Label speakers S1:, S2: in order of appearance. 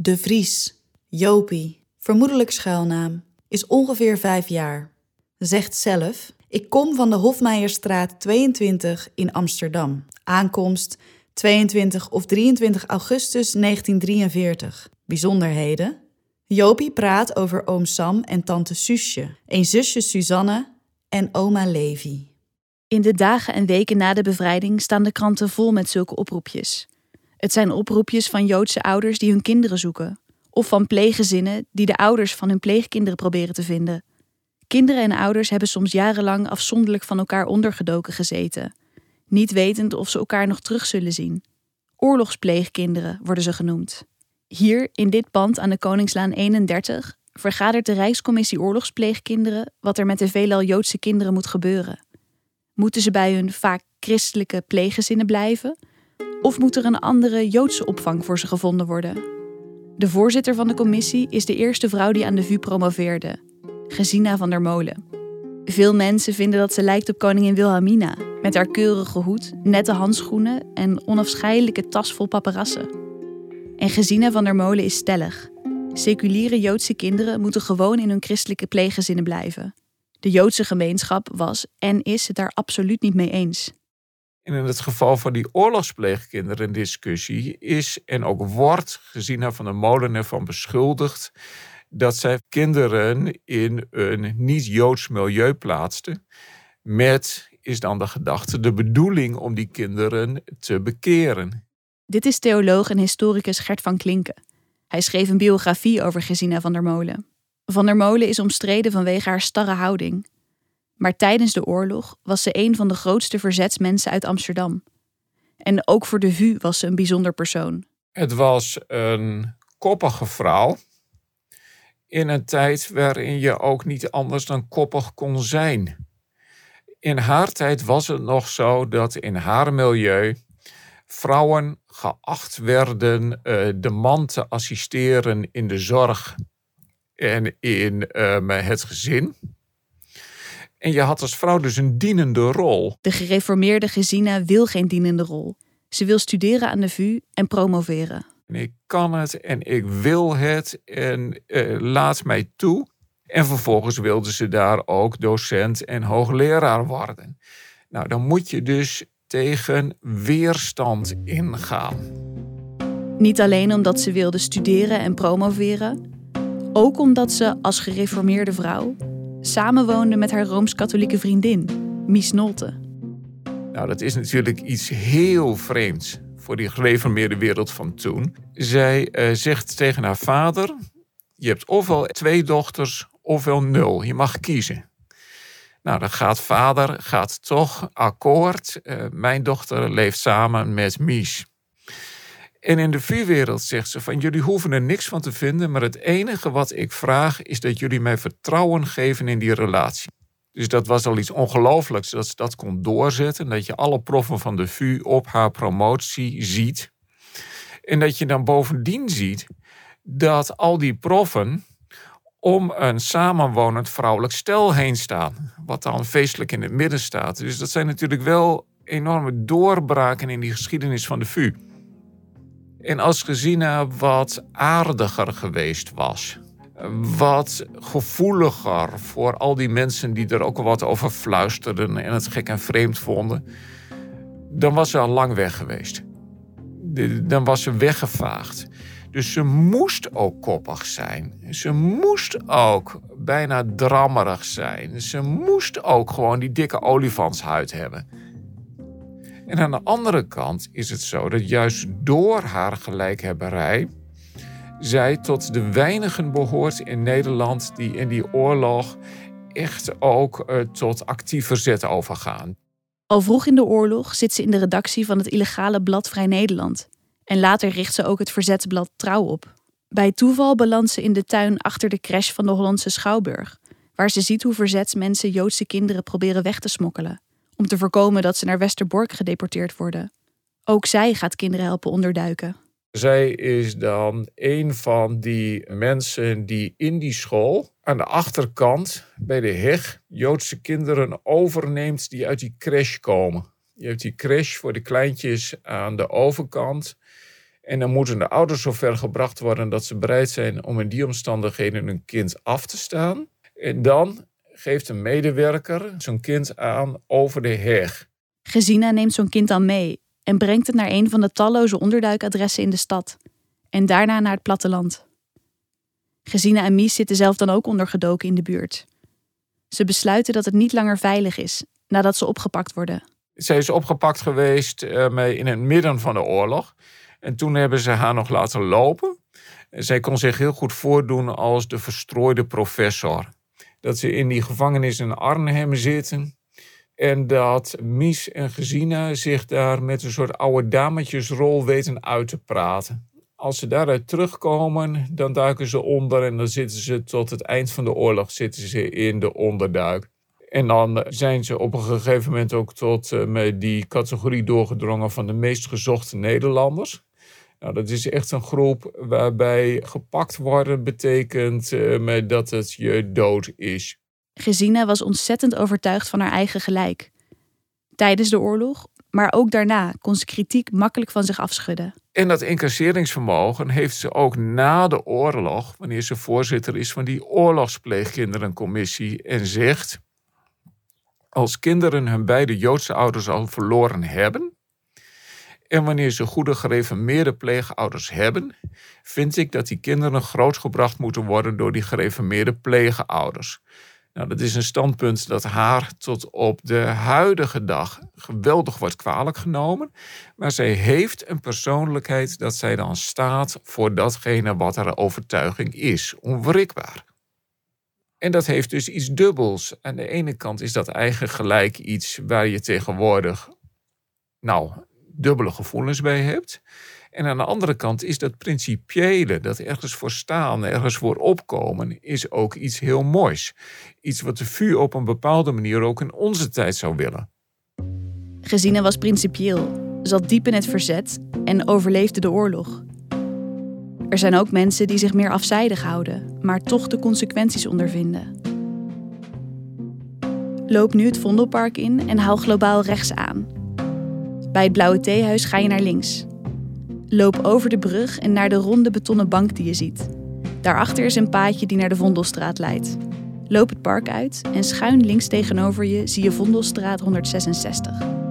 S1: De Vries, Jopie, vermoedelijk schuilnaam, is ongeveer vijf jaar. Zegt zelf: Ik kom van de Hofmeijerstraat 22 in Amsterdam. Aankomst 22 of 23 augustus 1943. Bijzonderheden. Jopie praat over oom Sam en tante Suusje, een zusje Suzanne en oma Levi.
S2: In de dagen en weken na de bevrijding staan de kranten vol met zulke oproepjes. Het zijn oproepjes van Joodse ouders die hun kinderen zoeken, of van pleeggezinnen die de ouders van hun pleegkinderen proberen te vinden. Kinderen en ouders hebben soms jarenlang afzonderlijk van elkaar ondergedoken gezeten, niet wetend of ze elkaar nog terug zullen zien. Oorlogspleegkinderen worden ze genoemd. Hier, in dit pand aan de Koningslaan 31, vergadert de Rijkscommissie Oorlogspleegkinderen wat er met de veelal Joodse kinderen moet gebeuren. Moeten ze bij hun vaak christelijke pleeggezinnen blijven? Of moet er een andere Joodse opvang voor ze gevonden worden? De voorzitter van de commissie is de eerste vrouw die aan de VU promoveerde, Gesina van der Molen. Veel mensen vinden dat ze lijkt op koningin Wilhelmina, met haar keurige hoed, nette handschoenen en onafscheidelijke tas vol paparassen. En Gesina van der Molen is stellig. Seculiere Joodse kinderen moeten gewoon in hun christelijke pleeggezinnen blijven. De Joodse gemeenschap was en is het daar absoluut niet mee eens.
S3: En in het geval van die oorlogspleegkinderen discussie is en ook wordt Gesina van der Molen ervan beschuldigd dat zij kinderen in een niet-Joods milieu plaatste. Met, is dan de gedachte, de bedoeling om die kinderen te bekeren.
S2: Dit is theoloog en historicus Gert van Klinken. Hij schreef een biografie over Gesina van der Molen. Van der Molen is omstreden vanwege haar starre houding. Maar tijdens de oorlog was ze een van de grootste verzetsmensen uit Amsterdam. En ook voor de VU was ze een bijzonder persoon.
S3: Het was een koppige vrouw in een tijd waarin je ook niet anders dan koppig kon zijn. In haar tijd was het nog zo dat in haar milieu vrouwen geacht werden uh, de man te assisteren in de zorg en in uh, het gezin. En je had als vrouw dus een dienende rol.
S2: De gereformeerde Gesina wil geen dienende rol. Ze wil studeren aan de VU en promoveren.
S3: En ik kan het en ik wil het en uh, laat mij toe. En vervolgens wilde ze daar ook docent en hoogleraar worden. Nou, dan moet je dus tegen weerstand ingaan.
S2: Niet alleen omdat ze wilde studeren en promoveren, ook omdat ze als gereformeerde vrouw samenwoonde met haar rooms-katholieke vriendin, Mies Nolte.
S3: Nou, dat is natuurlijk iets heel vreemds voor die gereformeerde wereld van toen. Zij uh, zegt tegen haar vader: Je hebt ofwel twee dochters ofwel nul. Je mag kiezen. Nou, dan gaat vader gaat toch akkoord. Uh, mijn dochter leeft samen met Mies. En in de vuurwereld zegt ze van jullie hoeven er niks van te vinden, maar het enige wat ik vraag is dat jullie mij vertrouwen geven in die relatie. Dus dat was al iets ongelooflijks dat ze dat kon doorzetten. Dat je alle proffen van de VU op haar promotie ziet. En dat je dan bovendien ziet dat al die proffen om een samenwonend vrouwelijk stel heen staan. Wat dan feestelijk in het midden staat. Dus dat zijn natuurlijk wel enorme doorbraken in die geschiedenis van de VU. En als Gesina wat aardiger geweest was, wat gevoeliger voor al die mensen die er ook wat over fluisterden en het gek en vreemd vonden, dan was ze al lang weg geweest. Dan was ze weggevaagd. Dus ze moest ook koppig zijn. Ze moest ook bijna drammerig zijn. Ze moest ook gewoon die dikke olifantshuid hebben. En aan de andere kant is het zo dat juist door haar gelijkhebberij zij tot de weinigen behoort in Nederland die in die oorlog echt ook uh, tot actief verzet overgaan.
S2: Al vroeg in de oorlog zit ze in de redactie van het illegale blad Vrij Nederland. En later richt ze ook het verzetsblad Trouw op. Bij toeval belandt ze in de tuin achter de crash van de Hollandse Schouwburg, waar ze ziet hoe verzetsmensen Joodse kinderen proberen weg te smokkelen om te voorkomen dat ze naar Westerbork gedeporteerd worden. Ook zij gaat kinderen helpen onderduiken.
S3: Zij is dan een van die mensen die in die school aan de achterkant bij de heg Joodse kinderen overneemt die uit die crash komen. Je hebt die crash voor de kleintjes aan de overkant. En dan moeten de ouders zover gebracht worden dat ze bereid zijn om in die omstandigheden hun kind af te staan. En dan geeft een medewerker zo'n kind aan over de heg.
S2: Gezina neemt zo'n kind dan mee en brengt het naar een van de talloze onderduikadressen in de stad. En daarna naar het platteland. Gezina en Mies zitten zelf dan ook ondergedoken in de buurt. Ze besluiten dat het niet langer veilig is nadat ze opgepakt worden.
S3: Zij is opgepakt geweest uh, in het midden van de oorlog. En toen hebben ze haar nog laten lopen. Zij kon zich heel goed voordoen als de verstrooide professor. Dat ze in die gevangenis in Arnhem zitten. En dat Mies en Gezina zich daar met een soort oude dametjesrol weten uit te praten. Als ze daaruit terugkomen, dan duiken ze onder en dan zitten ze tot het eind van de oorlog zitten ze in de onderduik. En dan zijn ze op een gegeven moment ook tot uh, die categorie doorgedrongen van de meest gezochte Nederlanders. Nou, dat is echt een groep waarbij gepakt worden betekent uh, dat het je dood is.
S2: Gesine was ontzettend overtuigd van haar eigen gelijk. Tijdens de oorlog, maar ook daarna kon ze kritiek makkelijk van zich afschudden.
S3: En dat incasseringsvermogen heeft ze ook na de oorlog, wanneer ze voorzitter is van die oorlogspleegkinderencommissie en zegt: Als kinderen hun beide Joodse ouders al verloren hebben, en wanneer ze goede gereformeerde pleegouders hebben, vind ik dat die kinderen grootgebracht moeten worden door die gereformeerde pleegouders. Nou, dat is een standpunt dat haar tot op de huidige dag geweldig wordt kwalijk genomen. Maar zij heeft een persoonlijkheid dat zij dan staat voor datgene wat haar overtuiging is. Onwrikbaar. En dat heeft dus iets dubbels. Aan de ene kant is dat eigen gelijk iets waar je tegenwoordig, nou, dubbele gevoelens bij hebt. En aan de andere kant is dat principiële, dat ergens voor staan, ergens voor opkomen, is ook iets heel moois. Iets wat de VU op een bepaalde manier ook in onze tijd zou willen.
S2: Gezine was principieel, zat diep in het verzet en overleefde de oorlog. Er zijn ook mensen die zich meer afzijdig houden, maar toch de consequenties ondervinden. Loop nu het Vondelpark in en hou globaal rechts aan. Bij het Blauwe Theehuis ga je naar links. Loop over de brug en naar de ronde betonnen bank die je ziet. Daarachter is een paadje die naar de Vondelstraat leidt. Loop het park uit en schuin links tegenover je zie je Vondelstraat 166.